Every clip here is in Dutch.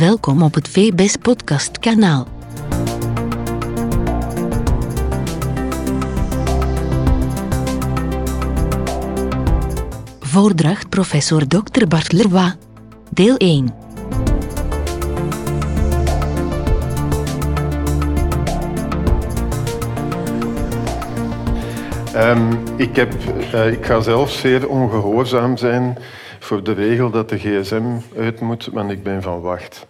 Welkom op het VBS Podcast kanaal. Voordracht professor Dr. Bart Leroy. Deel 1. Ehm, ik, heb, eh, ik ga zelf zeer ongehoorzaam zijn voor de regel dat de gsm uit moet, want ik ben van wacht.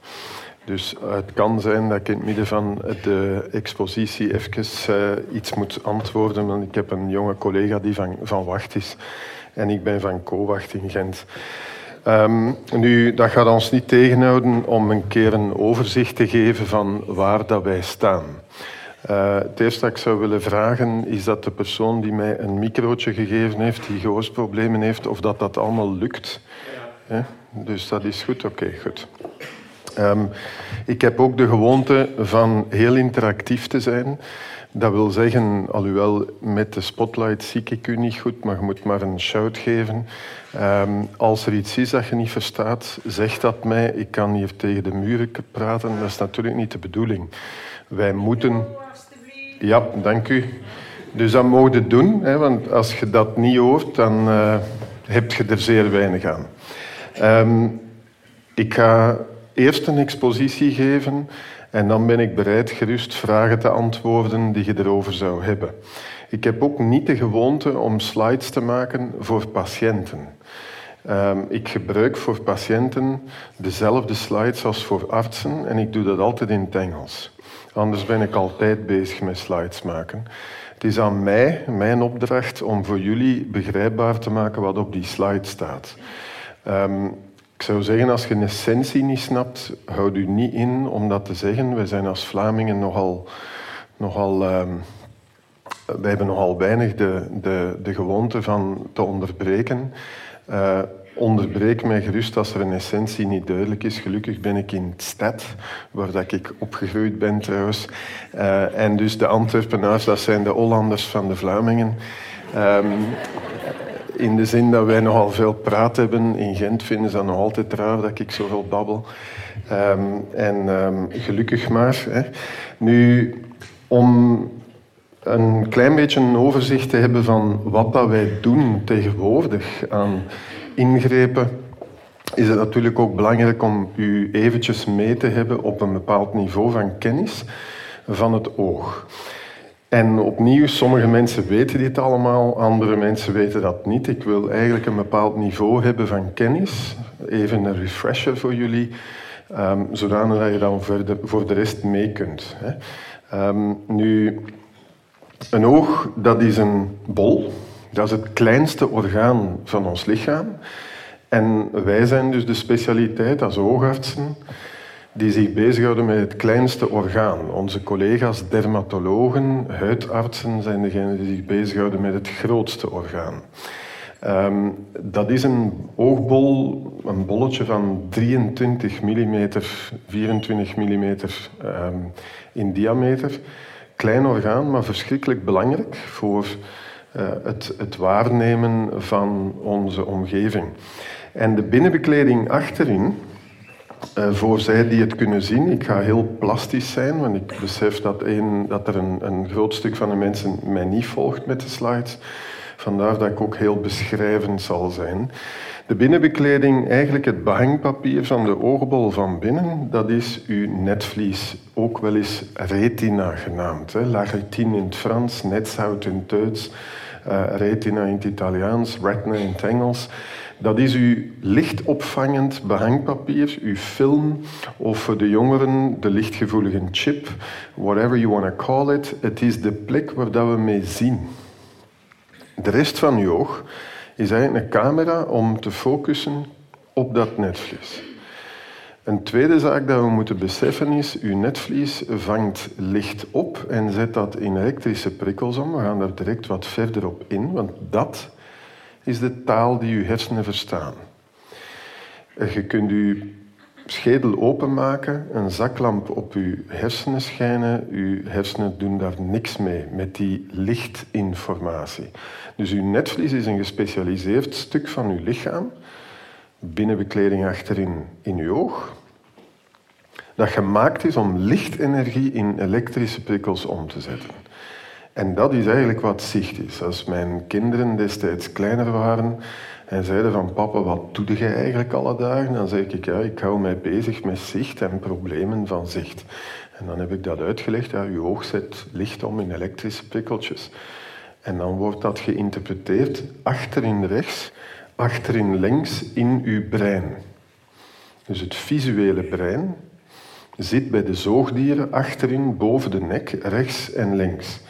Dus het kan zijn dat ik in het midden van de expositie even uh, iets moet antwoorden, want ik heb een jonge collega die van, van wacht is en ik ben van co-wacht in Gent. Um, nu, dat gaat ons niet tegenhouden om een keer een overzicht te geven van waar dat wij staan. Uh, het eerste dat ik zou willen vragen is dat de persoon die mij een microotje gegeven heeft, die gehoorsproblemen heeft, of dat dat allemaal lukt. Ja. Dus dat is goed, oké, goed. Um, ik heb ook de gewoonte van heel interactief te zijn. Dat wil zeggen, alhoewel met de spotlight zie ik u niet goed, maar je moet maar een shout geven. Um, als er iets is dat je niet verstaat, zeg dat mij. Ik kan hier tegen de muren praten, dat is natuurlijk niet de bedoeling. Wij moeten... Ja, dank u. Dus dat mogen je doen, hè, want als je dat niet hoort, dan uh, heb je er zeer weinig aan. Um, ik ga eerst een expositie geven en dan ben ik bereid gerust vragen te antwoorden die je erover zou hebben. Ik heb ook niet de gewoonte om slides te maken voor patiënten. Um, ik gebruik voor patiënten dezelfde slides als voor artsen en ik doe dat altijd in het Engels. Anders ben ik altijd bezig met slides maken. Het is aan mij, mijn opdracht, om voor jullie begrijpbaar te maken wat op die slide staat. Um, ik zou zeggen, als je een essentie niet snapt, houd u niet in om dat te zeggen. Wij zijn als Vlamingen nogal... nogal um, wij hebben nogal weinig de, de, de gewoonte van te onderbreken. Uh, onderbreek mij gerust als er een essentie niet duidelijk is. Gelukkig ben ik in het stad, waar dat ik opgegroeid ben trouwens. Uh, en dus de Antwerpenaars, dat zijn de Hollanders van de Vlamingen. Um, in de zin dat wij nogal veel praat hebben. In Gent vinden ze dat nog altijd raar dat ik zoveel babbel. Um, en um, gelukkig maar. Hè. Nu, om een klein beetje een overzicht te hebben van wat dat wij doen tegenwoordig aan ingrepen, is het natuurlijk ook belangrijk om u eventjes mee te hebben op een bepaald niveau van kennis van het oog. En opnieuw, sommige mensen weten dit allemaal, andere mensen weten dat niet. Ik wil eigenlijk een bepaald niveau hebben van kennis. Even een refresher voor jullie, um, zodanig dat je dan voor de, voor de rest mee kunt. Hè. Um, nu, een oog, dat is een bol. Dat is het kleinste orgaan van ons lichaam. En wij zijn dus de specialiteit als oogartsen die zich bezighouden met het kleinste orgaan. Onze collega's dermatologen, huidartsen, zijn degenen die zich bezighouden met het grootste orgaan. Um, dat is een oogbol, een bolletje van 23 mm, 24 mm in diameter. Klein orgaan, maar verschrikkelijk belangrijk voor het, het waarnemen van onze omgeving. En de binnenbekleding achterin, uh, voor zij die het kunnen zien, ik ga heel plastisch zijn, want ik besef dat, een, dat er een, een groot stuk van de mensen mij niet volgt met de slides. Vandaar dat ik ook heel beschrijvend zal zijn. De binnenbekleding, eigenlijk het behangpapier van de oogbol van binnen, dat is uw netvlies, ook wel eens retina genaamd. Hè. La rétine in het Frans, netzhout in het Duits, retina in het Italiaans, retina in het Engels. Dat is uw lichtopvangend behangpapier, uw film, of voor de jongeren de lichtgevoelige chip, whatever you want to call it. Het is de plek waar we mee zien. De rest van uw oog is eigenlijk een camera om te focussen op dat netvlies. Een tweede zaak dat we moeten beseffen is, uw netvlies vangt licht op en zet dat in elektrische prikkels om. We gaan daar direct wat verder op in, want dat is de taal die uw hersenen verstaan. Je kunt uw schedel openmaken, een zaklamp op uw hersenen schijnen. Uw hersenen doen daar niks mee met die lichtinformatie. Dus uw netvlies is een gespecialiseerd stuk van uw lichaam, binnenbekleding achterin in uw oog. dat gemaakt is om lichtenergie in elektrische prikkels om te zetten. En dat is eigenlijk wat zicht is. Als mijn kinderen destijds kleiner waren en zeiden van papa, wat doe je eigenlijk alle dagen? Dan zeg ik, ja, ik hou mij bezig met zicht en problemen van zicht. En dan heb ik dat uitgelegd, ja, je oog zet licht om in elektrische prikkeltjes. En dan wordt dat geïnterpreteerd achterin rechts, achterin links in uw brein. Dus het visuele brein zit bij de zoogdieren achterin boven de nek, rechts en links.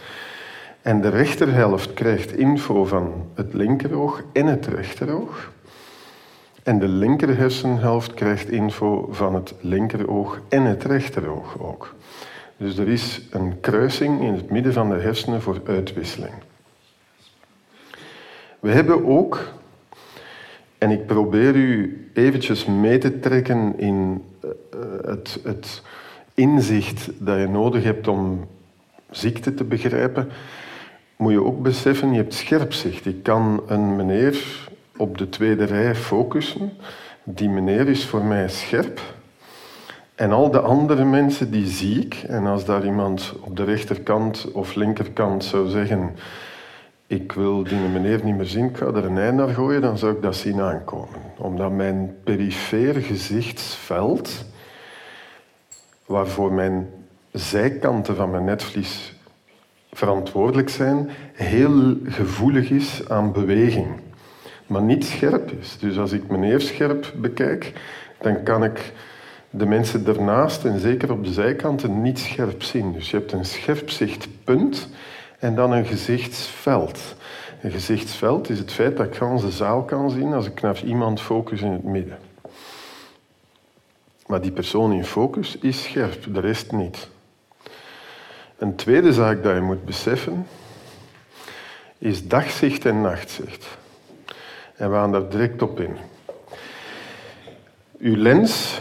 En de rechterhelft krijgt info van het linkeroog en het rechteroog. En de linker hersenhelft krijgt info van het linkeroog en het rechteroog ook. Dus er is een kruising in het midden van de hersenen voor uitwisseling. We hebben ook, en ik probeer u eventjes mee te trekken in eh, het, het inzicht dat je nodig hebt om ziekte te begrijpen, moet je ook beseffen, je hebt scherpzicht. Ik kan een meneer op de tweede rij focussen. Die meneer is voor mij scherp. En al de andere mensen die zie ik. En als daar iemand op de rechterkant of linkerkant zou zeggen ik wil die meneer niet meer zien, ik ga er een ei naar gooien, dan zou ik dat zien aankomen. Omdat mijn perifeer gezichtsveld, waarvoor mijn zijkanten van mijn netvlies verantwoordelijk zijn, heel gevoelig is aan beweging, maar niet scherp is. Dus als ik meneer scherp bekijk, dan kan ik de mensen ernaast en zeker op de zijkanten niet scherp zien. Dus je hebt een scherpzichtpunt en dan een gezichtsveld. Een gezichtsveld is het feit dat ik de zaal kan zien als ik naar iemand focus in het midden. Maar die persoon in focus is scherp, de rest niet. Een tweede zaak dat je moet beseffen is dagzicht en nachtzicht. En we gaan daar direct op in. Uw lens,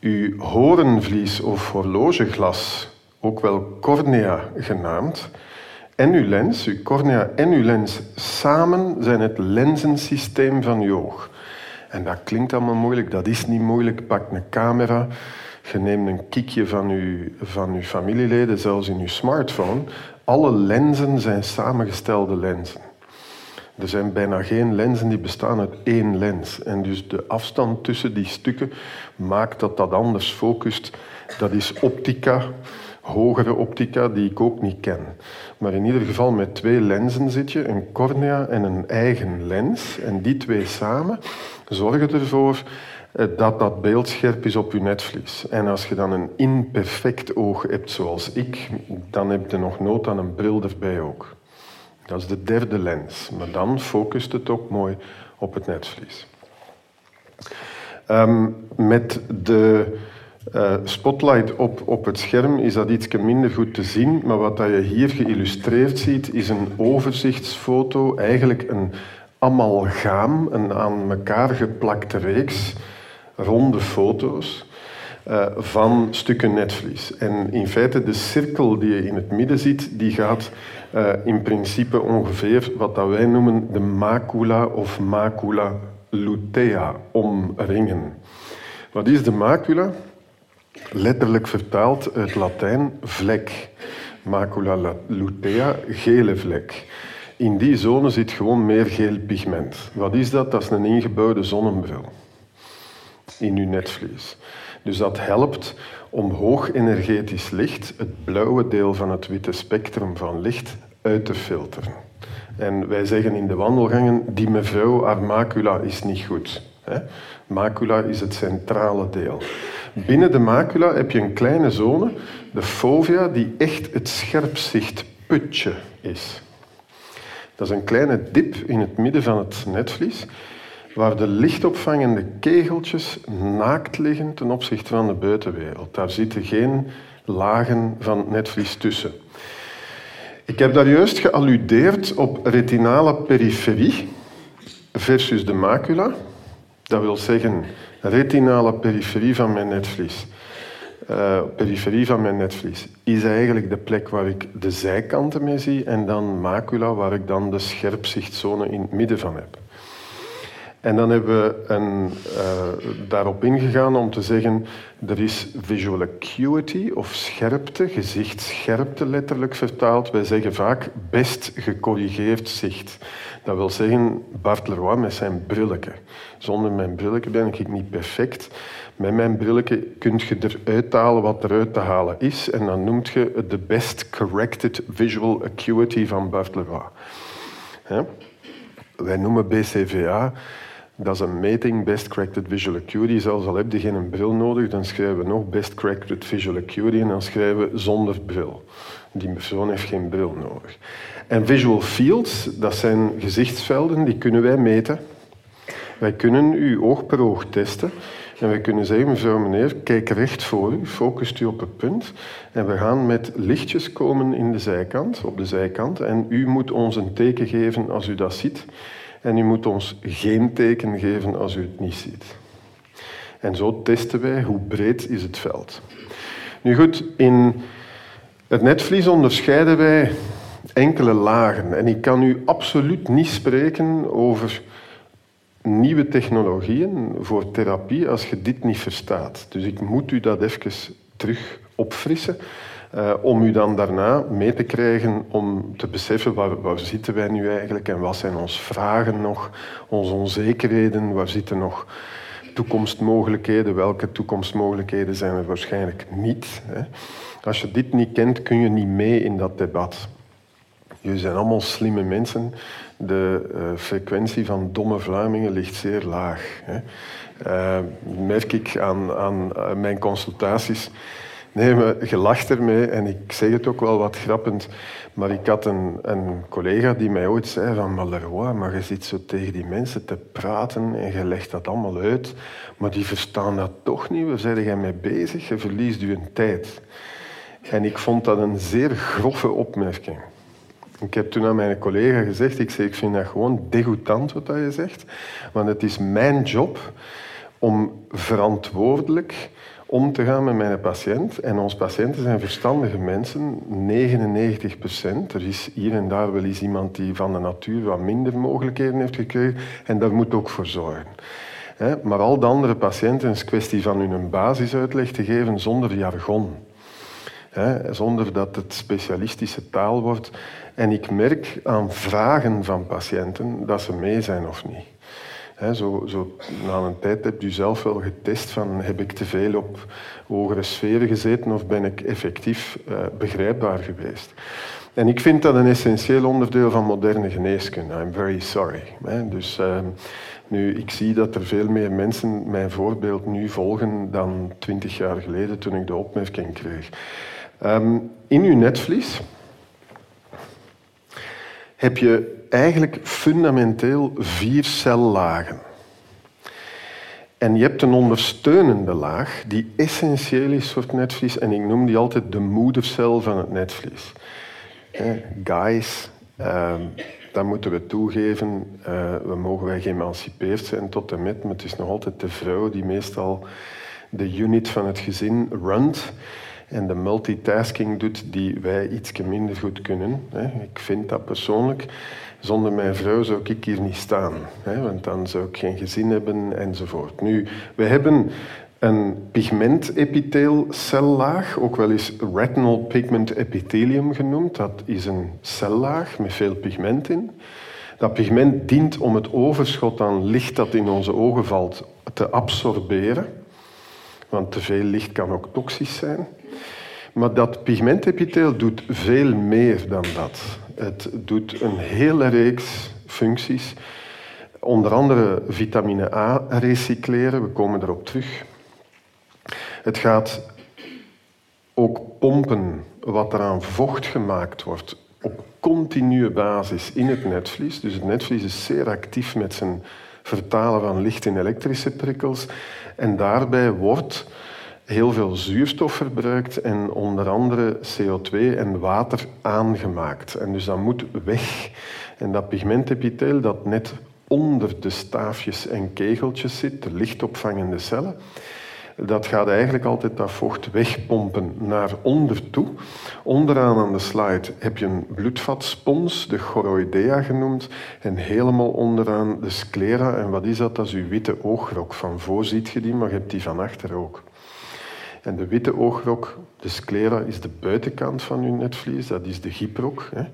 uw horenvlies of horlogeglas, ook wel cornea genaamd, en uw lens, uw cornea en uw lens samen zijn het lenzensysteem van je oog. En dat klinkt allemaal moeilijk, dat is niet moeilijk. Pak een camera, je neemt een kiekje van uw, van uw familieleden, zelfs in uw smartphone. Alle lenzen zijn samengestelde lenzen. Er zijn bijna geen lenzen die bestaan uit één lens. En dus de afstand tussen die stukken maakt dat dat anders focust. Dat is optica hogere optica die ik ook niet ken. Maar in ieder geval met twee lenzen zit je, een cornea en een eigen lens. En die twee samen zorgen ervoor eh, dat dat beeld scherp is op je netvlies. En als je dan een imperfect oog hebt zoals ik, dan heb je nog nood aan een bril erbij ook. Dat is de derde lens. Maar dan focust het ook mooi op het netvlies. Um, met de uh, spotlight op, op het scherm is dat iets minder goed te zien, maar wat dat je hier geïllustreerd ziet is een overzichtsfoto, eigenlijk een amalgaam, een aan elkaar geplakte reeks ronde foto's uh, van stukken netvlies. En in feite de cirkel die je in het midden ziet, die gaat uh, in principe ongeveer wat dat wij noemen de macula of macula lutea omringen. Wat is de macula? Letterlijk vertaald uit Latijn vlek. Macula lutea, gele vlek. In die zone zit gewoon meer geel pigment. Wat is dat? Dat is een ingebouwde zonnebril in uw netvlies. Dus dat helpt om hoog energetisch licht, het blauwe deel van het witte spectrum van licht, uit te filteren. En wij zeggen in de wandelgangen, die mevrouw, haar macula is niet goed. Macula is het centrale deel. Binnen de macula heb je een kleine zone, de fovea, die echt het scherpzichtputje is. Dat is een kleine dip in het midden van het netvlies, waar de lichtopvangende kegeltjes naakt liggen ten opzichte van de buitenwereld. Daar zitten geen lagen van netvlies tussen. Ik heb daar juist gealludeerd op retinale periferie versus de macula. Dat wil zeggen retinale periferie van mijn netvlies. Uh, periferie van mijn netvlies is eigenlijk de plek waar ik de zijkanten mee zie en dan macula waar ik dan de scherpzichtzone in het midden van heb. En dan hebben we een, uh, daarop ingegaan om te zeggen, er is visual acuity of scherpte, gezichtsscherpte letterlijk vertaald. Wij zeggen vaak best gecorrigeerd zicht. Dat wil zeggen, Bart Leroy met zijn brilletje. Zonder mijn brilletje ben ik niet perfect. Met mijn brilletje kun je eruit halen wat eruit te halen is. En dan noemt je de best corrected visual acuity van Bart Leroy. Wij noemen BCVA dat is een meting, Best Corrected Visual Acuity. Zelfs al heb je geen bril nodig, dan schrijven we nog Best Corrected Visual Acuity en dan schrijven we zonder bril. Die persoon heeft geen bril nodig. En visual fields, dat zijn gezichtsvelden, die kunnen wij meten. Wij kunnen uw oog per oog testen. En we kunnen zeggen, mevrouw, meneer, kijk recht voor u, focust u op het punt. En we gaan met lichtjes komen in de zijkant, op de zijkant. En u moet ons een teken geven als u dat ziet. En u moet ons geen teken geven als u het niet ziet. En zo testen wij hoe breed is het veld. Nu goed, in het netvlies onderscheiden wij enkele lagen. En ik kan u absoluut niet spreken over nieuwe technologieën voor therapie als je dit niet verstaat. Dus ik moet u dat even terug opfrissen. Uh, om u dan daarna mee te krijgen om te beseffen waar, waar zitten wij nu eigenlijk en wat zijn onze vragen nog, onze onzekerheden, waar zitten nog toekomstmogelijkheden, welke toekomstmogelijkheden zijn er waarschijnlijk niet. Hè. Als je dit niet kent, kun je niet mee in dat debat. Jullie zijn allemaal slimme mensen. De uh, frequentie van domme Vlamingen ligt zeer laag. Hè. Uh, merk ik aan, aan mijn consultaties. Nee, maar je lacht ermee en ik zeg het ook wel wat grappend. Maar ik had een, een collega die mij ooit zei van... Maar Leroy, maar je zit zo tegen die mensen te praten en je legt dat allemaal uit. Maar die verstaan dat toch niet. Waar zijn jij mee bezig? Je verliest je tijd. En ik vond dat een zeer grove opmerking. Ik heb toen aan mijn collega gezegd, ik, zeg, ik vind dat gewoon degoutant wat je zegt. Want het is mijn job om verantwoordelijk om te gaan met mijn patiënt. En onze patiënten zijn verstandige mensen, 99 procent. Er is hier en daar wel eens iemand die van de natuur wat minder mogelijkheden heeft gekregen. En daar moet ook voor zorgen. Maar al de andere patiënten is kwestie van hun een basisuitleg te geven zonder jargon. Zonder dat het specialistische taal wordt. En ik merk aan vragen van patiënten dat ze mee zijn of niet zo, zo, na een tijd heb je zelf wel getest van heb ik te veel op hogere sferen gezeten of ben ik effectief uh, begrijpbaar geweest. En ik vind dat een essentieel onderdeel van moderne geneeskunde. I'm very sorry. Dus uh, nu, ik zie dat er veel meer mensen mijn voorbeeld nu volgen dan twintig jaar geleden toen ik de opmerking kreeg. Um, in uw netvlies heb je eigenlijk fundamenteel vier cellagen. En je hebt een ondersteunende laag die essentieel is voor het netvlies en ik noem die altijd de moedercel van het netvlies. guys, ehm, dat moeten we toegeven. Uh, we mogen wij geëmancipeerd zijn tot en met, maar het is nog altijd de vrouw die meestal de unit van het gezin runt en de multitasking doet die wij iets minder goed kunnen. Ik vind dat persoonlijk. Zonder mijn vrouw zou ik hier niet staan, want dan zou ik geen gezin hebben enzovoort. Nu, we hebben een pigmentepiteelcellaag, ook wel eens retinal pigment epithelium genoemd. Dat is een cellaag met veel pigment in. Dat pigment dient om het overschot aan licht dat in onze ogen valt te absorberen. Want te veel licht kan ook toxisch zijn. Maar dat pigmentepitheel doet veel meer dan dat. Het doet een hele reeks functies. Onder andere vitamine A recycleren, we komen erop terug. Het gaat ook pompen wat er aan vocht gemaakt wordt op continue basis in het netvlies. Dus het netvlies is zeer actief met zijn vertalen van licht in elektrische prikkels. En daarbij wordt heel veel zuurstof verbruikt en onder andere CO2 en water aangemaakt. En dus dat moet weg. En dat pigmentepitheel dat net onder de staafjes en kegeltjes zit, de lichtopvangende cellen, dat gaat eigenlijk altijd dat vocht wegpompen naar onder toe. Onderaan aan de slide heb je een bloedvatspons, de choroidea genoemd. En helemaal onderaan de sclera. En wat is dat? Dat is uw witte oogrok. Van voor ziet je die, maar je hebt die van achter ook. En de witte oogrok, de sclera, is de buitenkant van uw netvlies. Dat is de gyprok. Hè.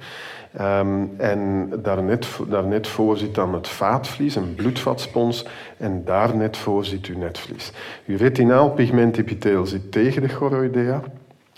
Um, en daarnet, daarnet voor zit dan het vaatvlies, een bloedvatspons. En daar net voor zit uw netvlies. Uw retinaal pigmentepitheel zit tegen de choroidea,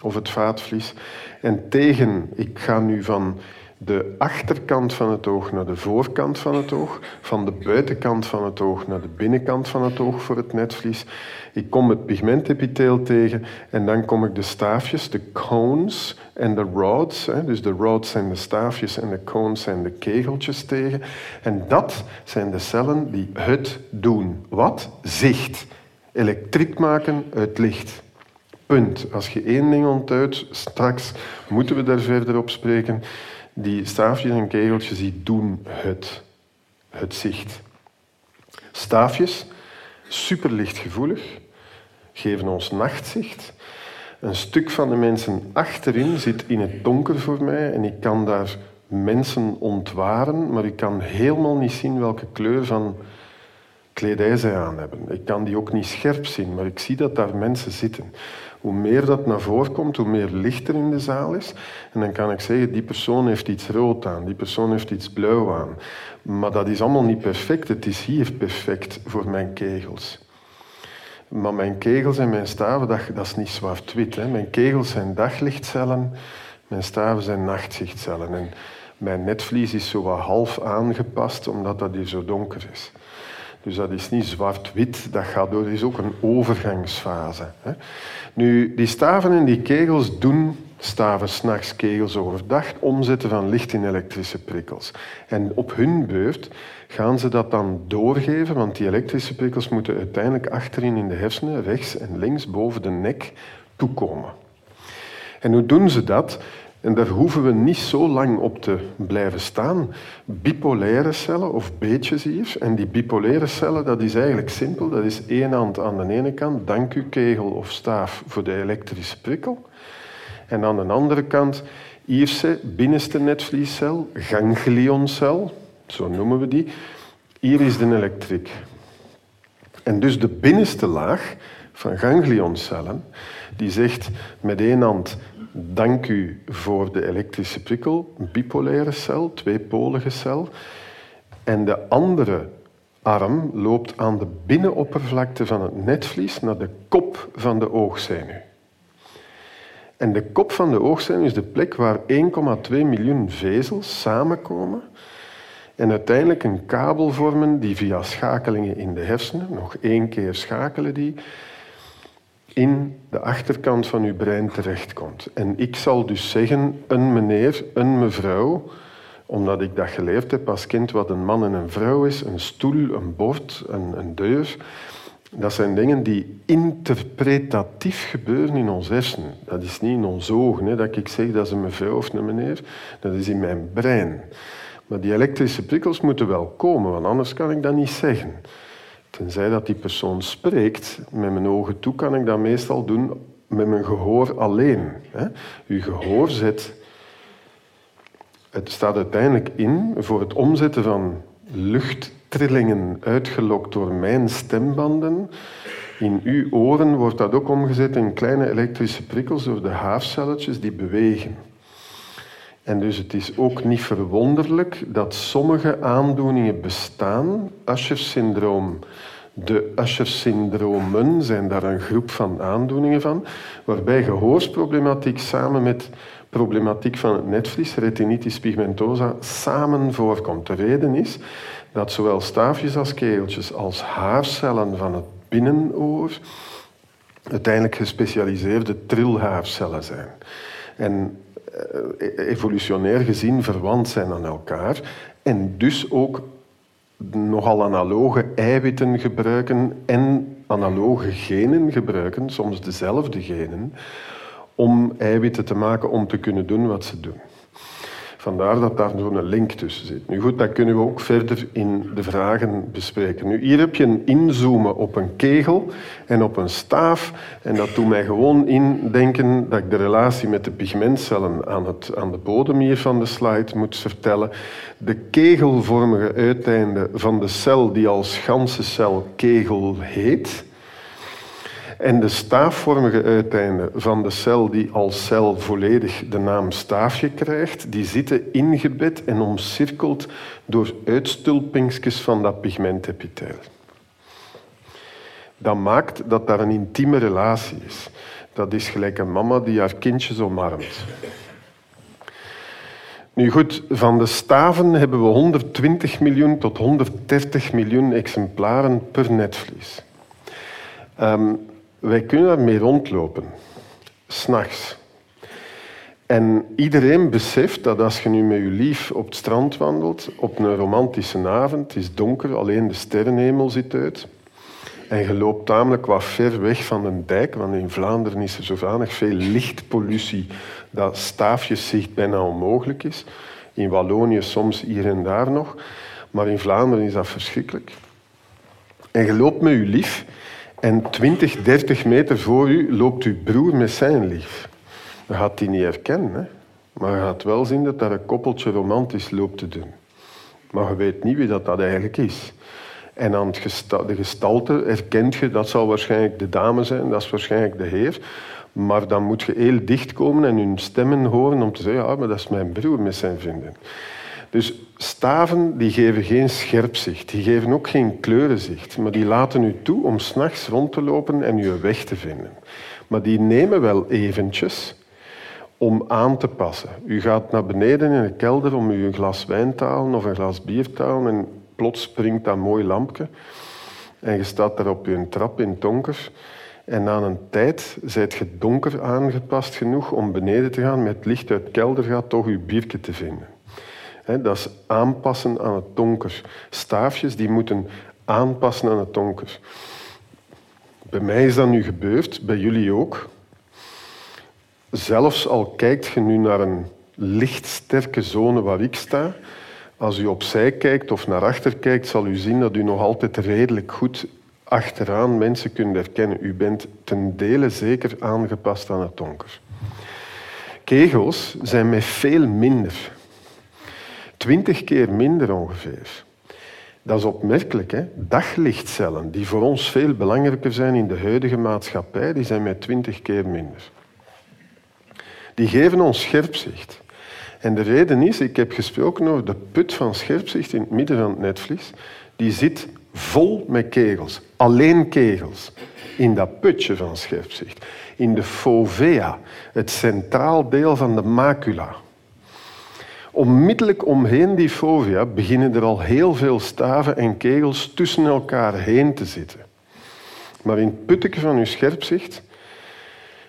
of het vaatvlies. En tegen, ik ga nu van de achterkant van het oog naar de voorkant van het oog, van de buitenkant van het oog naar de binnenkant van het oog voor het netvlies. Ik kom het pigmentepitheel tegen en dan kom ik de staafjes, de cones en de rods. Dus de rods zijn de staafjes en de cones zijn de kegeltjes tegen. En dat zijn de cellen die het doen. Wat? Zicht. Elektriek maken uit licht. Punt. Als je één ding onthoudt, straks moeten we daar verder op spreken. Die staafjes en kegeltjes die doen het. Het zicht. Staafjes, superlichtgevoelig, geven ons nachtzicht. Een stuk van de mensen achterin zit in het donker voor mij en ik kan daar mensen ontwaren, maar ik kan helemaal niet zien welke kleur van kledij zij aan hebben. Ik kan die ook niet scherp zien, maar ik zie dat daar mensen zitten. Hoe meer dat naar voren komt, hoe meer licht er in de zaal is. En dan kan ik zeggen, die persoon heeft iets rood aan, die persoon heeft iets blauw aan. Maar dat is allemaal niet perfect. Het is hier perfect voor mijn kegels. Maar mijn kegels en mijn staven, dat, is niet zwart-wit. Mijn kegels zijn daglichtcellen, mijn staven zijn nachtzichtcellen. En mijn netvlies is zo wat half aangepast, omdat dat hier zo donker is. Dus dat is niet zwart-wit, dat gaat door, dat is ook een overgangsfase. Nu, die staven en die kegels doen staven s'nachts, kegels overdag, omzetten van licht in elektrische prikkels. En op hun beurt gaan ze dat dan doorgeven, want die elektrische prikkels moeten uiteindelijk achterin in de hersenen, rechts en links boven de nek, toekomen. En hoe doen ze dat? En daar hoeven we niet zo lang op te blijven staan. Bipolaire cellen of beetjes hier. En die bipolaire cellen, dat is eigenlijk simpel. Dat is één hand aan de ene kant, dank u kegel of staaf voor de elektrische prikkel. En aan de andere kant, ierse binnenste netvliescel, ganglioncel, zo noemen we die. Hier is de elektriek. En dus de binnenste laag van ganglioncellen, die zegt met één hand dank u voor de elektrische prikkel, een bipolaire cel, tweepolige cel. En de andere arm loopt aan de binnenoppervlakte van het netvlies naar de kop van de oogzenuw. En de kop van de oogzenuw is de plek waar 1,2 miljoen vezels samenkomen en uiteindelijk een kabel vormen die via schakelingen in de hersenen, nog één keer schakelen die, in de achterkant van uw brein terechtkomt. En ik zal dus zeggen, een meneer, een mevrouw, omdat ik dat geleerd heb als kind wat een man en een vrouw is, een stoel, een bord, een, een deur. Dat zijn dingen die interpretatief gebeuren in ons hersenen. Dat is niet in ons ogen, hè, dat ik zeg dat is een mevrouw of een meneer. Dat is in mijn brein. Maar die elektrische prikkels moeten wel komen, want anders kan ik dat niet zeggen. Tenzij dat die persoon spreekt, met mijn ogen toe kan ik dat meestal doen met mijn gehoor alleen. Hè. Uw gehoor zet... Het staat uiteindelijk in voor het omzetten van luchttrillingen uitgelokt door mijn stembanden. In uw oren wordt dat ook omgezet in kleine elektrische prikkels door de haarcelletjes die bewegen. En dus het is ook niet verwonderlijk dat sommige aandoeningen bestaan. Usher-syndroom. De Usher-syndromen zijn daar een groep van aandoeningen van, waarbij gehoorsproblematiek samen met problematiek van het netvlies, retinitis pigmentosa, samen voorkomt. De reden is dat zowel staafjes als keeltjes als haarcellen van het binnenoor uiteindelijk gespecialiseerde trilhaarcellen zijn. En evolutionair gezien verwant zijn aan elkaar en dus ook nogal analoge eiwitten gebruiken en analoge genen gebruiken, soms dezelfde genen, om eiwitten te maken om te kunnen doen wat ze doen. Vandaar dat daar zo'n link tussen zit. Nu goed, dat kunnen we ook verder in de vragen bespreken. Nu, hier heb je een inzoomen op een kegel en op een staaf. En dat doet mij gewoon indenken dat ik de relatie met de pigmentcellen aan, het, aan de bodem hier van de slide moet vertellen. De kegelvormige uiteinde van de cel die als ganse cel kegel heet en de staafvormige uiteinden van de cel die als cel volledig de naam staafje krijgt, die zitten ingebed en omcirkeld door uitstulpingsjes van dat pigmentepitheel. Dat maakt dat daar een intieme relatie is. Dat is gelijk een mama die haar kindjes omarmt. Nu goed, van de staven hebben we 120 miljoen tot 130 miljoen exemplaren per netvlies. Um, wij kunnen daarmee rondlopen, s'nachts. En iedereen beseft dat als je nu met je lief op het strand wandelt, op een romantische avond, het is donker, alleen de sterrenhemel zit uit, en je loopt tamelijk wat ver weg van een dijk, want in Vlaanderen is er zodanig veel lichtpollutie dat staafjeszicht bijna onmogelijk is. In Wallonië soms hier en daar nog, maar in Vlaanderen is dat verschrikkelijk. En je loopt met je lief en 20, 30 meter voor u loopt uw broer met zijn lief. Je gaat die niet herkennen, hè? maar je gaat wel zien dat daar een koppeltje romantisch loopt te doen. Maar je weet niet wie dat, dat eigenlijk is. En aan de gestalte herkent je, dat zal waarschijnlijk de dame zijn, dat is waarschijnlijk de heer. Maar dan moet je heel dicht komen en hun stemmen horen om te zeggen, ja, maar dat is mijn broer met zijn vriendin. Dus staven die geven geen scherp zicht, die geven ook geen kleurenzicht, maar die laten u toe om s'nachts rond te lopen en uw weg te vinden. Maar die nemen wel eventjes om aan te passen. U gaat naar beneden in de kelder om u een glas wijn te halen of een glas bier te halen en plots springt dat mooi lampje en je staat daar op je trap in het donker. En na een tijd zijt je donker aangepast genoeg om beneden te gaan. Met licht uit de kelder gaat toch je biertje te vinden dat is aanpassen aan het donker. Staafjes die moeten aanpassen aan het donker. Bij mij is dat nu gebeurd, bij jullie ook. Zelfs al kijkt je nu naar een lichtsterke zone waar ik sta, als u opzij kijkt of naar achter kijkt, zal u zien dat u nog altijd redelijk goed achteraan mensen kunt herkennen. U bent ten dele zeker aangepast aan het donker. Kegels zijn met veel minder Twintig keer minder ongeveer. Dat is opmerkelijk. Hè? Daglichtcellen, die voor ons veel belangrijker zijn in de huidige maatschappij, die zijn met twintig keer minder. Die geven ons scherpzicht. En de reden is, ik heb gesproken over de put van scherpzicht in het midden van het netvlies. Die zit vol met kegels, alleen kegels, in dat putje van scherpzicht. In de fovea, het centraal deel van de macula. Onmiddellijk omheen die fovea beginnen er al heel veel staven en kegels tussen elkaar heen te zitten. Maar in het putteke van uw scherpzicht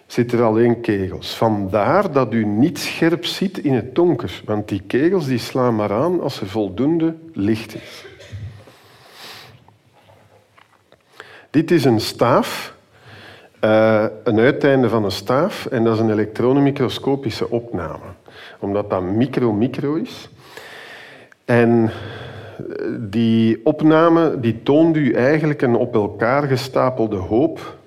zitten er alleen kegels. Vandaar dat u niet scherp ziet in het donker, want die kegels die slaan maar aan als er voldoende licht is. Dit is een staaf, uh, een uiteinde van een staaf, en dat is een elektronenmicroscopische opname omdat dat micro-micro is. En die opname die toont u eigenlijk een op elkaar gestapelde hoop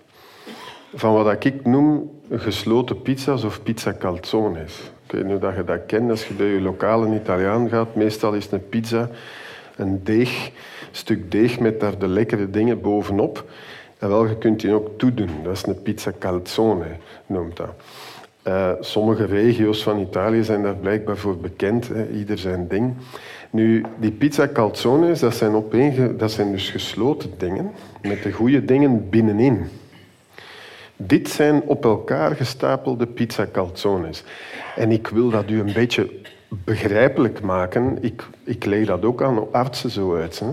van wat ik noem gesloten pizza's of pizza calzones. Ik weet niet of je dat kent. Als je bij je lokale Italiaan gaat, meestal is een pizza een deeg, een stuk deeg met daar de lekkere dingen bovenop. En wel, je kunt die ook toedoen. Dat is een pizza calzone, noemt dat. Uh, sommige regio's van Italië zijn daar blijkbaar voor bekend, hè, ieder zijn ding. Nu, die pizza calzones, dat zijn, opeen, dat zijn dus gesloten dingen met de goede dingen binnenin. Dit zijn op elkaar gestapelde pizza calzones. En ik wil dat u een beetje begrijpelijk maken. Ik, ik leg dat ook aan artsen zo uit. Hè.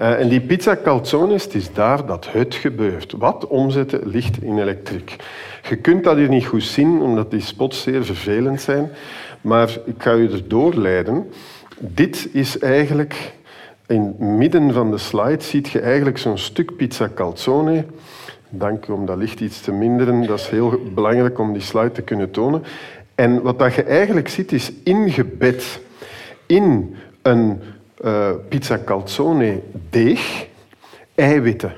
Uh, en die pizza calzones, het is daar dat het gebeurt. Wat omzetten licht in elektriek. Je kunt dat hier niet goed zien, omdat die spots zeer vervelend zijn. Maar ik ga u er doorleiden. Dit is eigenlijk... In het midden van de slide ziet je eigenlijk zo'n stuk pizza calzone. Dank u om dat licht iets te minderen. Dat is heel belangrijk om die slide te kunnen tonen. En wat dat je eigenlijk ziet is ingebed in een uh, pizza calzone deeg eiwitten.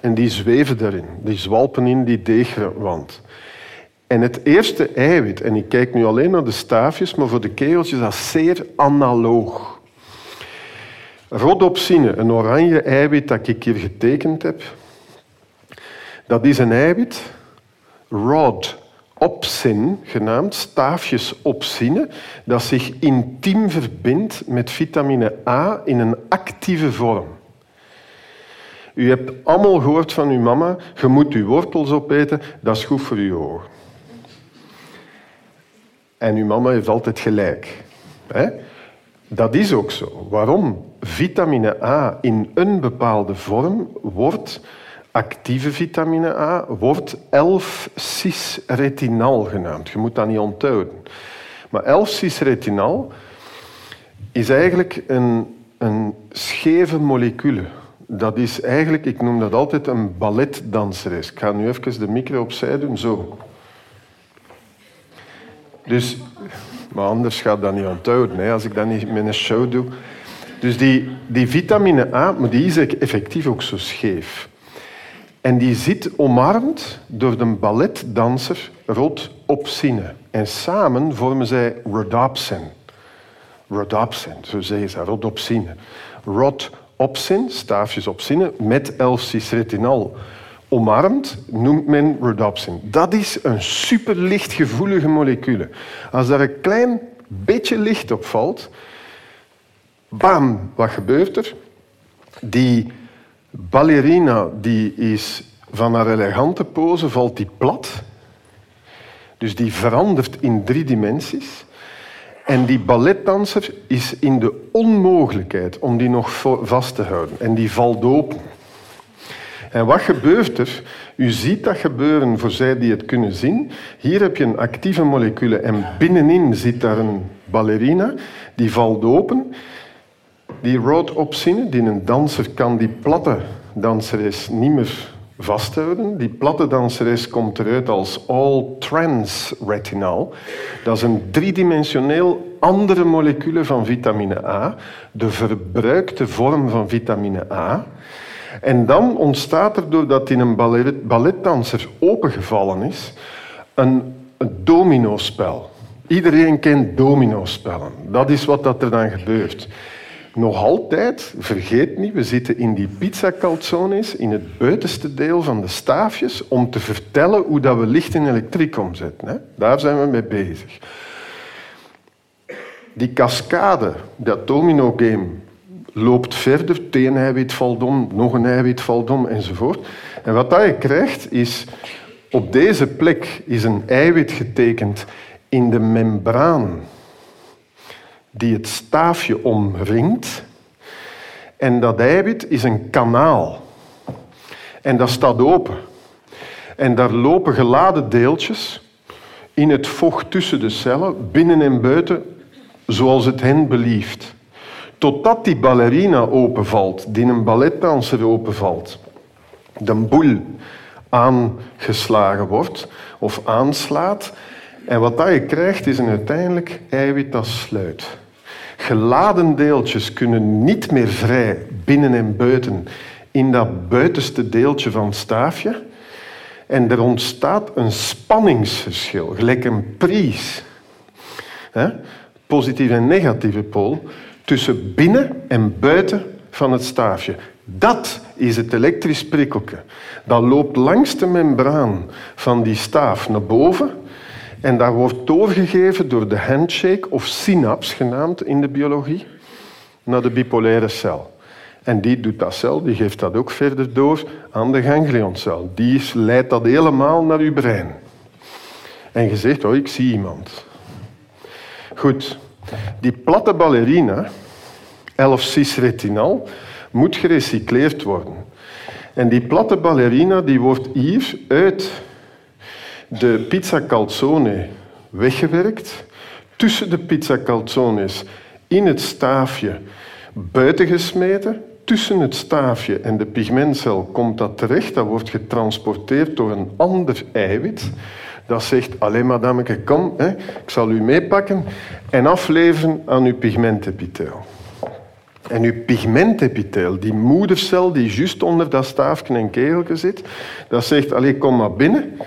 En die zweven erin, die zwalpen in die deegwand. En het eerste eiwit, en ik kijk nu alleen naar de staafjes, maar voor de kegeltjes is dat zeer analoog. Rhodopsine, een oranje eiwit dat ik hier getekend heb, dat is een eiwit, rod opsin genaamd, staafjes opsine, dat zich intiem verbindt met vitamine A in een actieve vorm. U hebt allemaal gehoord van uw mama, je moet uw wortels opeten, dat is goed voor uw ogen. En uw mama heeft altijd gelijk. Dat is ook zo. Waarom? Vitamine A in een bepaalde vorm wordt actieve vitamine A, wordt 11-cis-retinal genaamd. Je moet dat niet onthouden. Maar 11-cis-retinal is eigenlijk een, een scheve molecule. Dat is eigenlijk, ik noem dat altijd een balletdanseres. Ik ga nu even de micro opzij doen, zo. Dus, maar anders gaat dat niet onthouden, hè, als ik dat niet met een show doe. Dus die, die vitamine A, maar die is effectief ook zo scheef. En die zit omarmd door de balletdanser Rod Opsine. En samen vormen zij rhodopsin. Rhodopsin, zo zeggen ze, rhodopsine. Rhodopsin, staafjes opsine, met L-cis-retinal omarmd, noemt men rhodopsin. Dat is een superlichtgevoelige molecule. Als daar een klein beetje licht op valt, bam, wat gebeurt er? Die ballerina die is van haar elegante pose valt die plat. Dus die verandert in drie dimensies. En die balletdanser is in de onmogelijkheid om die nog vast te houden. En die valt open. En wat gebeurt er? U ziet dat gebeuren voor zij die het kunnen zien. Hier heb je een actieve molecule en binnenin zit daar een ballerina. Die valt open. Die rhodopsine, die een danser kan die platte danseres niet meer vasthouden. Die platte danseres komt eruit als all-trans retinal. Dat is een driedimensioneel andere molecule van vitamine A, de verbruikte vorm van vitamine A. En dan ontstaat er, doordat in een ballet, balletdanser opengevallen is, een, een dominospel. Iedereen kent dominospellen. Dat is wat dat er dan gebeurt. Nog altijd, vergeet niet, we zitten in die pizza calzones, in het buitenste deel van de staafjes, om te vertellen hoe dat we licht in elektriek omzetten. Hè? Daar zijn we mee bezig. Die cascade, dat domino-game, loopt verder. Het een eiwit valt om, nog een eiwit valt enzovoort. En wat je krijgt, is... Op deze plek is een eiwit getekend in de membraan die het staafje omringt. En dat eiwit is een kanaal. En dat staat open. En daar lopen geladen deeltjes in het vocht tussen de cellen, binnen en buiten, zoals het hen belieft. Totdat die ballerina openvalt, die een balletdanser openvalt, de boel aangeslagen wordt of aanslaat. En wat dat je krijgt is een uiteindelijk eiwit dat sluit. Geladen deeltjes kunnen niet meer vrij binnen en buiten in dat buitenste deeltje van het staafje. En er ontstaat een spanningsverschil, gelijk een pries. Positieve en negatieve pool tussen binnen en buiten van het staafje. Dat is het elektrisch prikkelke. Dat loopt langs de membraan van die staaf naar boven en dat wordt doorgegeven door de handshake of synaps genaamd in de biologie naar de bipolaire cel. En die doet dat cel, die geeft dat ook verder door aan de ganglioncel. Die leidt dat helemaal naar uw brein. En je zegt, oh, ik zie iemand. Goed, die platte ballerina, 11-cis-retinal, moet gerecycleerd worden. En die platte ballerina die wordt hier uit de pizza calzone weggewerkt, tussen de pizza calzones in het staafje buiten gesmeten. Tussen het staafje en de pigmentcel komt dat terecht. Dat wordt getransporteerd door een ander eiwit, dat zegt, alleen madameke, kom, hè, ik zal u meepakken en afleveren aan uw pigmentepitheel. En uw pigmentepitheel, die moedercel die juist onder dat staafje en kegeltje zit, dat zegt, allee, kom maar binnen.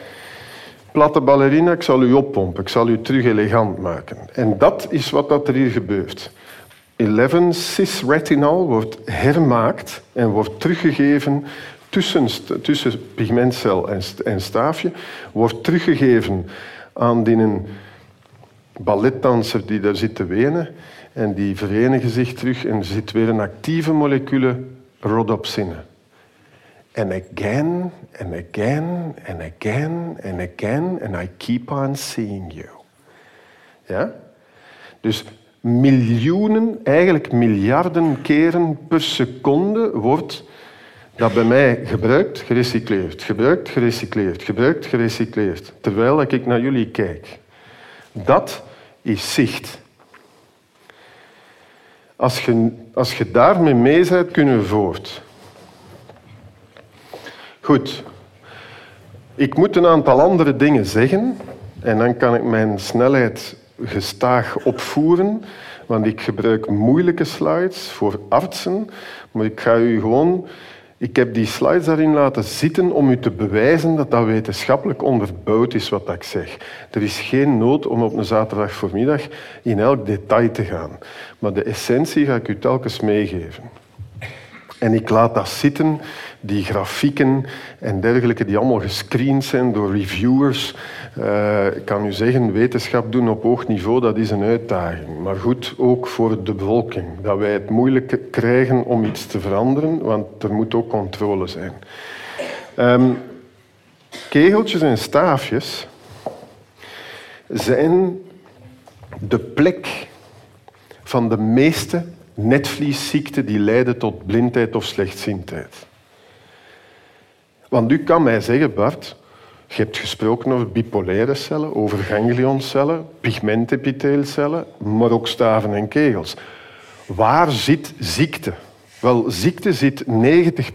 Platte ballerina, ik zal u oppompen, ik zal u terug elegant maken. En dat is wat dat er hier gebeurt. 11-cis-retinol wordt hermaakt en wordt teruggegeven tussen, tussen pigmentcel en, en staafje, wordt teruggegeven aan die balletdanser die daar zit te wenen. En die verenigen zich terug en er zit weer een actieve molecule rhodopsine. And again, and again, and again, and again, and I keep on seeing you. Ja? Dus miljoenen, eigenlijk miljarden keren per seconde wordt dat bij mij gebruikt, gerecycleerd, gebruikt, gerecycleerd, gebruikt, gerecycleerd. Terwijl ik naar jullie kijk. Dat is zicht. Als je, als je daarmee mee bent, kunnen voort. Goed. Ik moet een aantal andere dingen zeggen en dan kan ik mijn snelheid gestaag opvoeren, want ik gebruik moeilijke slides voor artsen, maar ik ga u gewoon ik heb die slides daarin laten zitten om u te bewijzen dat dat wetenschappelijk onderbouwd is wat ik zeg. Er is geen nood om op een zaterdag voormiddag in elk detail te gaan. Maar de essentie ga ik u telkens meegeven. En ik laat dat zitten, die grafieken en dergelijke, die allemaal gescreend zijn door reviewers. Uh, ik kan u zeggen, wetenschap doen op hoog niveau, dat is een uitdaging. Maar goed, ook voor de bevolking. Dat wij het moeilijk krijgen om iets te veranderen, want er moet ook controle zijn. Um, kegeltjes en staafjes zijn de plek van de meeste netvliesziekten die leiden tot blindheid of slechtziendheid. Want u kan mij zeggen, Bart, je hebt gesproken over bipolaire cellen, over ganglioncellen, pigmentepitheelcellen, maar ook staven en kegels. Waar zit ziekte? Wel, ziekte zit 90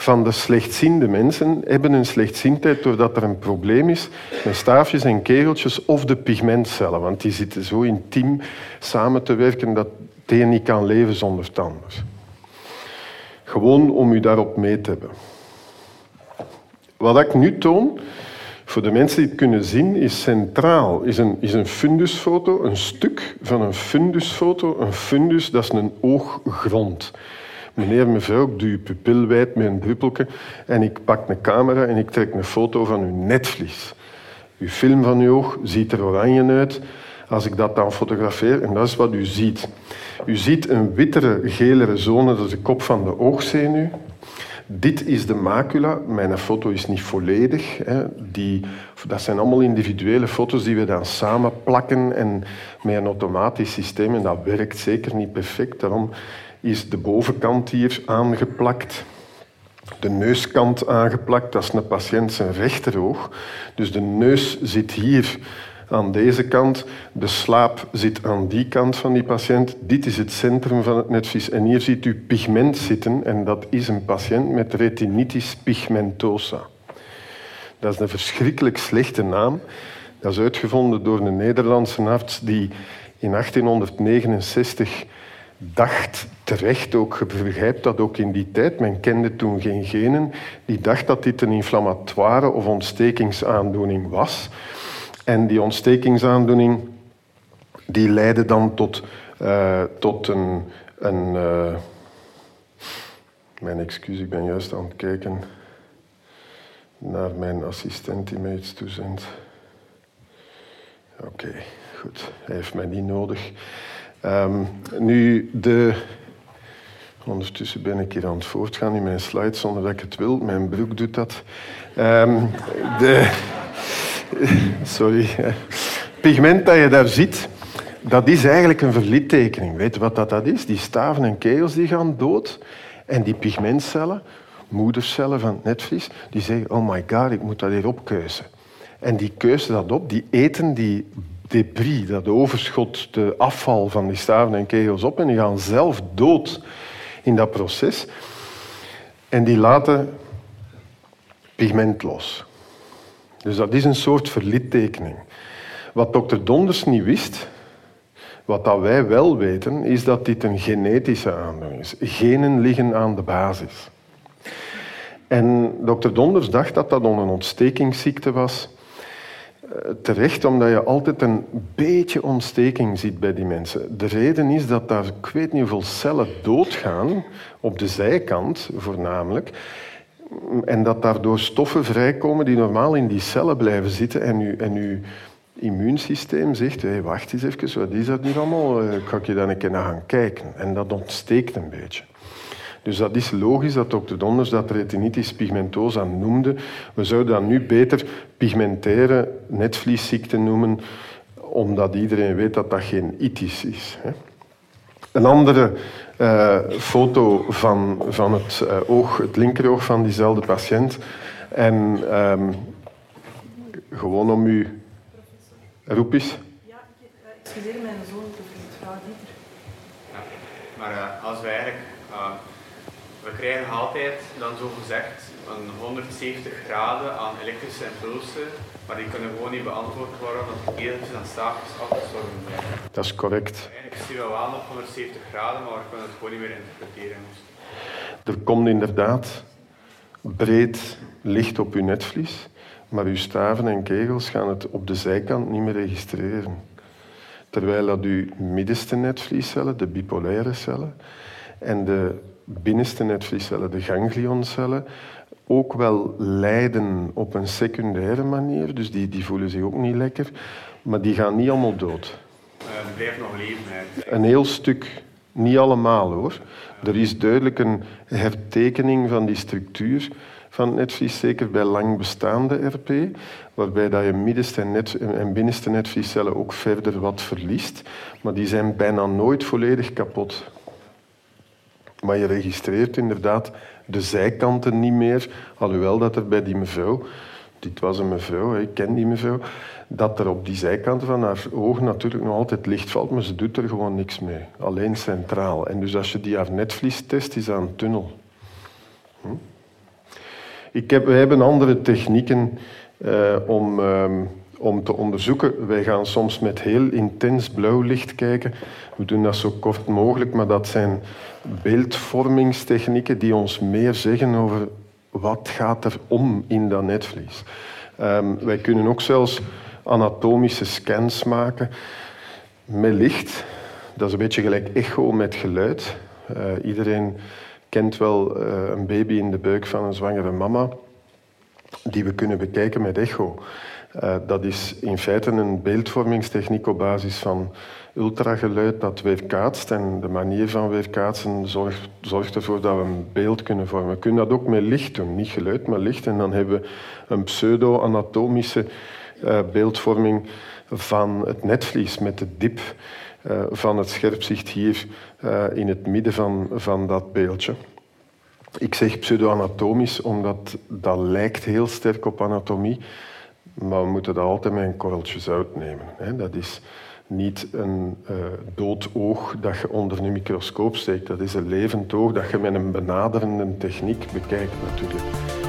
van de slechtziende mensen hebben een slechtziendheid doordat er een probleem is met staafjes en kegeltjes of de pigmentcellen. Want die zitten zo intiem samen te werken dat het een niet kan leven zonder het ander. Gewoon om u daarop mee te hebben. Wat ik nu toon, voor de mensen die het kunnen zien, is centraal. Is een, is een fundusfoto, een stuk van een fundusfoto. Een fundus, dat is een ooggrond. Meneer, mevrouw, ik doe uw pupil wijd met een druppelke en ik pak een camera en ik trek een foto van uw netvlies. Uw film van uw oog ziet er oranje uit als ik dat dan fotografeer en dat is wat u ziet. U ziet een wittere, gelere zone, dat is de kop van de oogzenuw. Dit is de macula. Mijn foto is niet volledig. Hè. Die, dat zijn allemaal individuele foto's die we dan samen plakken en met een automatisch systeem. En dat werkt zeker niet perfect. Daarom is de bovenkant hier aangeplakt. De neuskant aangeplakt, dat is een patiënt zijn rechteroog. Dus de neus zit hier aan deze kant. De slaap zit aan die kant van die patiënt. Dit is het centrum van het netvlies. En hier ziet u pigment zitten. En dat is een patiënt met retinitis pigmentosa. Dat is een verschrikkelijk slechte naam. Dat is uitgevonden door een Nederlandse arts die in 1869 dacht terecht, ook je begrijpt dat ook in die tijd, men kende toen geen genen, die dacht dat dit een inflammatoire of ontstekingsaandoening was. En die ontstekingsaandoening die leidde dan tot, uh, tot een... een uh, mijn excuus, ik ben juist aan het kijken naar mijn assistent die mij iets toezendt. Oké, goed. Hij heeft mij niet nodig. Um, nu, de... Ondertussen ben ik hier aan het voortgaan in mijn slides zonder dat ik het wil. Mijn broek doet dat. Um, de... Sorry. Pigment dat je daar ziet, dat is eigenlijk een verlittekening. Weet je wat dat, dat is? Die staven en kegels die gaan dood. En die pigmentcellen, moedercellen van het netvlies, die zeggen, oh my god, ik moet dat hier opkeuzen. En die keuzen dat op, die eten die debris, dat overschot, de afval van die staven en kegels op en die gaan zelf dood in dat proces. En die laten pigment los. Dus dat is een soort verlittekening. Wat dokter Donders niet wist, wat dat wij wel weten, is dat dit een genetische aandoening is. Genen liggen aan de basis. En dokter Donders dacht dat dat een ontstekingsziekte was. Eh, terecht, omdat je altijd een beetje ontsteking ziet bij die mensen. De reden is dat daar, ik weet niet hoeveel cellen doodgaan, op de zijkant voornamelijk, en dat daardoor stoffen vrijkomen die normaal in die cellen blijven zitten en u, en uw immuunsysteem zegt, hey, wacht eens even, wat is dat nu allemaal? Ik ga je dan een keer naar gaan kijken. En dat ontsteekt een beetje. Dus dat is logisch dat dokter Donders dat retinitis pigmentosa noemde. We zouden dat nu beter pigmentaire netvliesziekte noemen, omdat iedereen weet dat dat geen itis is. Een andere uh, foto van, van het uh, oog, het linkeroog van diezelfde patiënt. En um, gewoon om u... Roep eens. Ja, excuseer mijn zoon, de vrouw Dieter. Ja, maar uh, als wij eigenlijk we krijgen altijd dan zo gezegd een 170 graden aan elektrische impulsen, maar die kunnen gewoon niet beantwoord worden omdat de keeltjes en staafjes afgestorven zijn. Dat is correct. Eigenlijk zien we wel nog 170 graden, maar we kunnen het gewoon niet meer interpreteren. Er komt inderdaad breed licht op uw netvlies, maar uw staven en kegels gaan het op de zijkant niet meer registreren. Terwijl dat uw middenste netvliescellen, de bipolaire cellen, en de binnenste netvliescellen, de ganglioncellen, ook wel lijden op een secundaire manier. Dus die, die voelen zich ook niet lekker. Maar die gaan niet allemaal dood. Uh, die blijven nog leven. Hè. Een heel stuk. Niet allemaal hoor. Er is duidelijk een hertekening van die structuur van het netvlies, zeker bij lang bestaande RP, waarbij dat je middenste en, net, en binnenste netvliescellen ook verder wat verliest. Maar die zijn bijna nooit volledig kapot. Maar je registreert inderdaad de zijkanten niet meer, alhoewel dat er bij die mevrouw, dit was een mevrouw, ik ken die mevrouw, dat er op die zijkanten van haar oog natuurlijk nog altijd licht valt, maar ze doet er gewoon niks mee. Alleen centraal. En dus als je die haar netvlies test, is dat een tunnel. Hm? Ik heb, we hebben andere technieken uh, om... Uh, om te onderzoeken. Wij gaan soms met heel intens blauw licht kijken. We doen dat zo kort mogelijk, maar dat zijn beeldvormingstechnieken die ons meer zeggen over wat gaat er om in dat netvlies. Um, wij kunnen ook zelfs anatomische scans maken met licht. Dat is een beetje gelijk echo met geluid. Uh, iedereen kent wel uh, een baby in de buik van een zwangere mama, die we kunnen bekijken met echo. Uh, dat is in feite een beeldvormingstechniek op basis van ultrageluid dat weerkaatst. En de manier van weerkaatsen zorgt, zorgt ervoor dat we een beeld kunnen vormen. We kunnen dat ook met licht doen. Niet geluid, maar licht. En dan hebben we een pseudo-anatomische uh, beeldvorming van het netvlies met de dip uh, van het scherpzicht hier in het midden van, van dat beeldje. Ik zeg pseudo-anatomisch omdat dat lijkt heel sterk op anatomie. Maar we moeten dat altijd met een korreltje zout nemen. Dat is niet een uh, dood oog dat je onder een microscoop steekt. Dat is een levend oog dat je met een benaderende techniek bekijkt natuurlijk.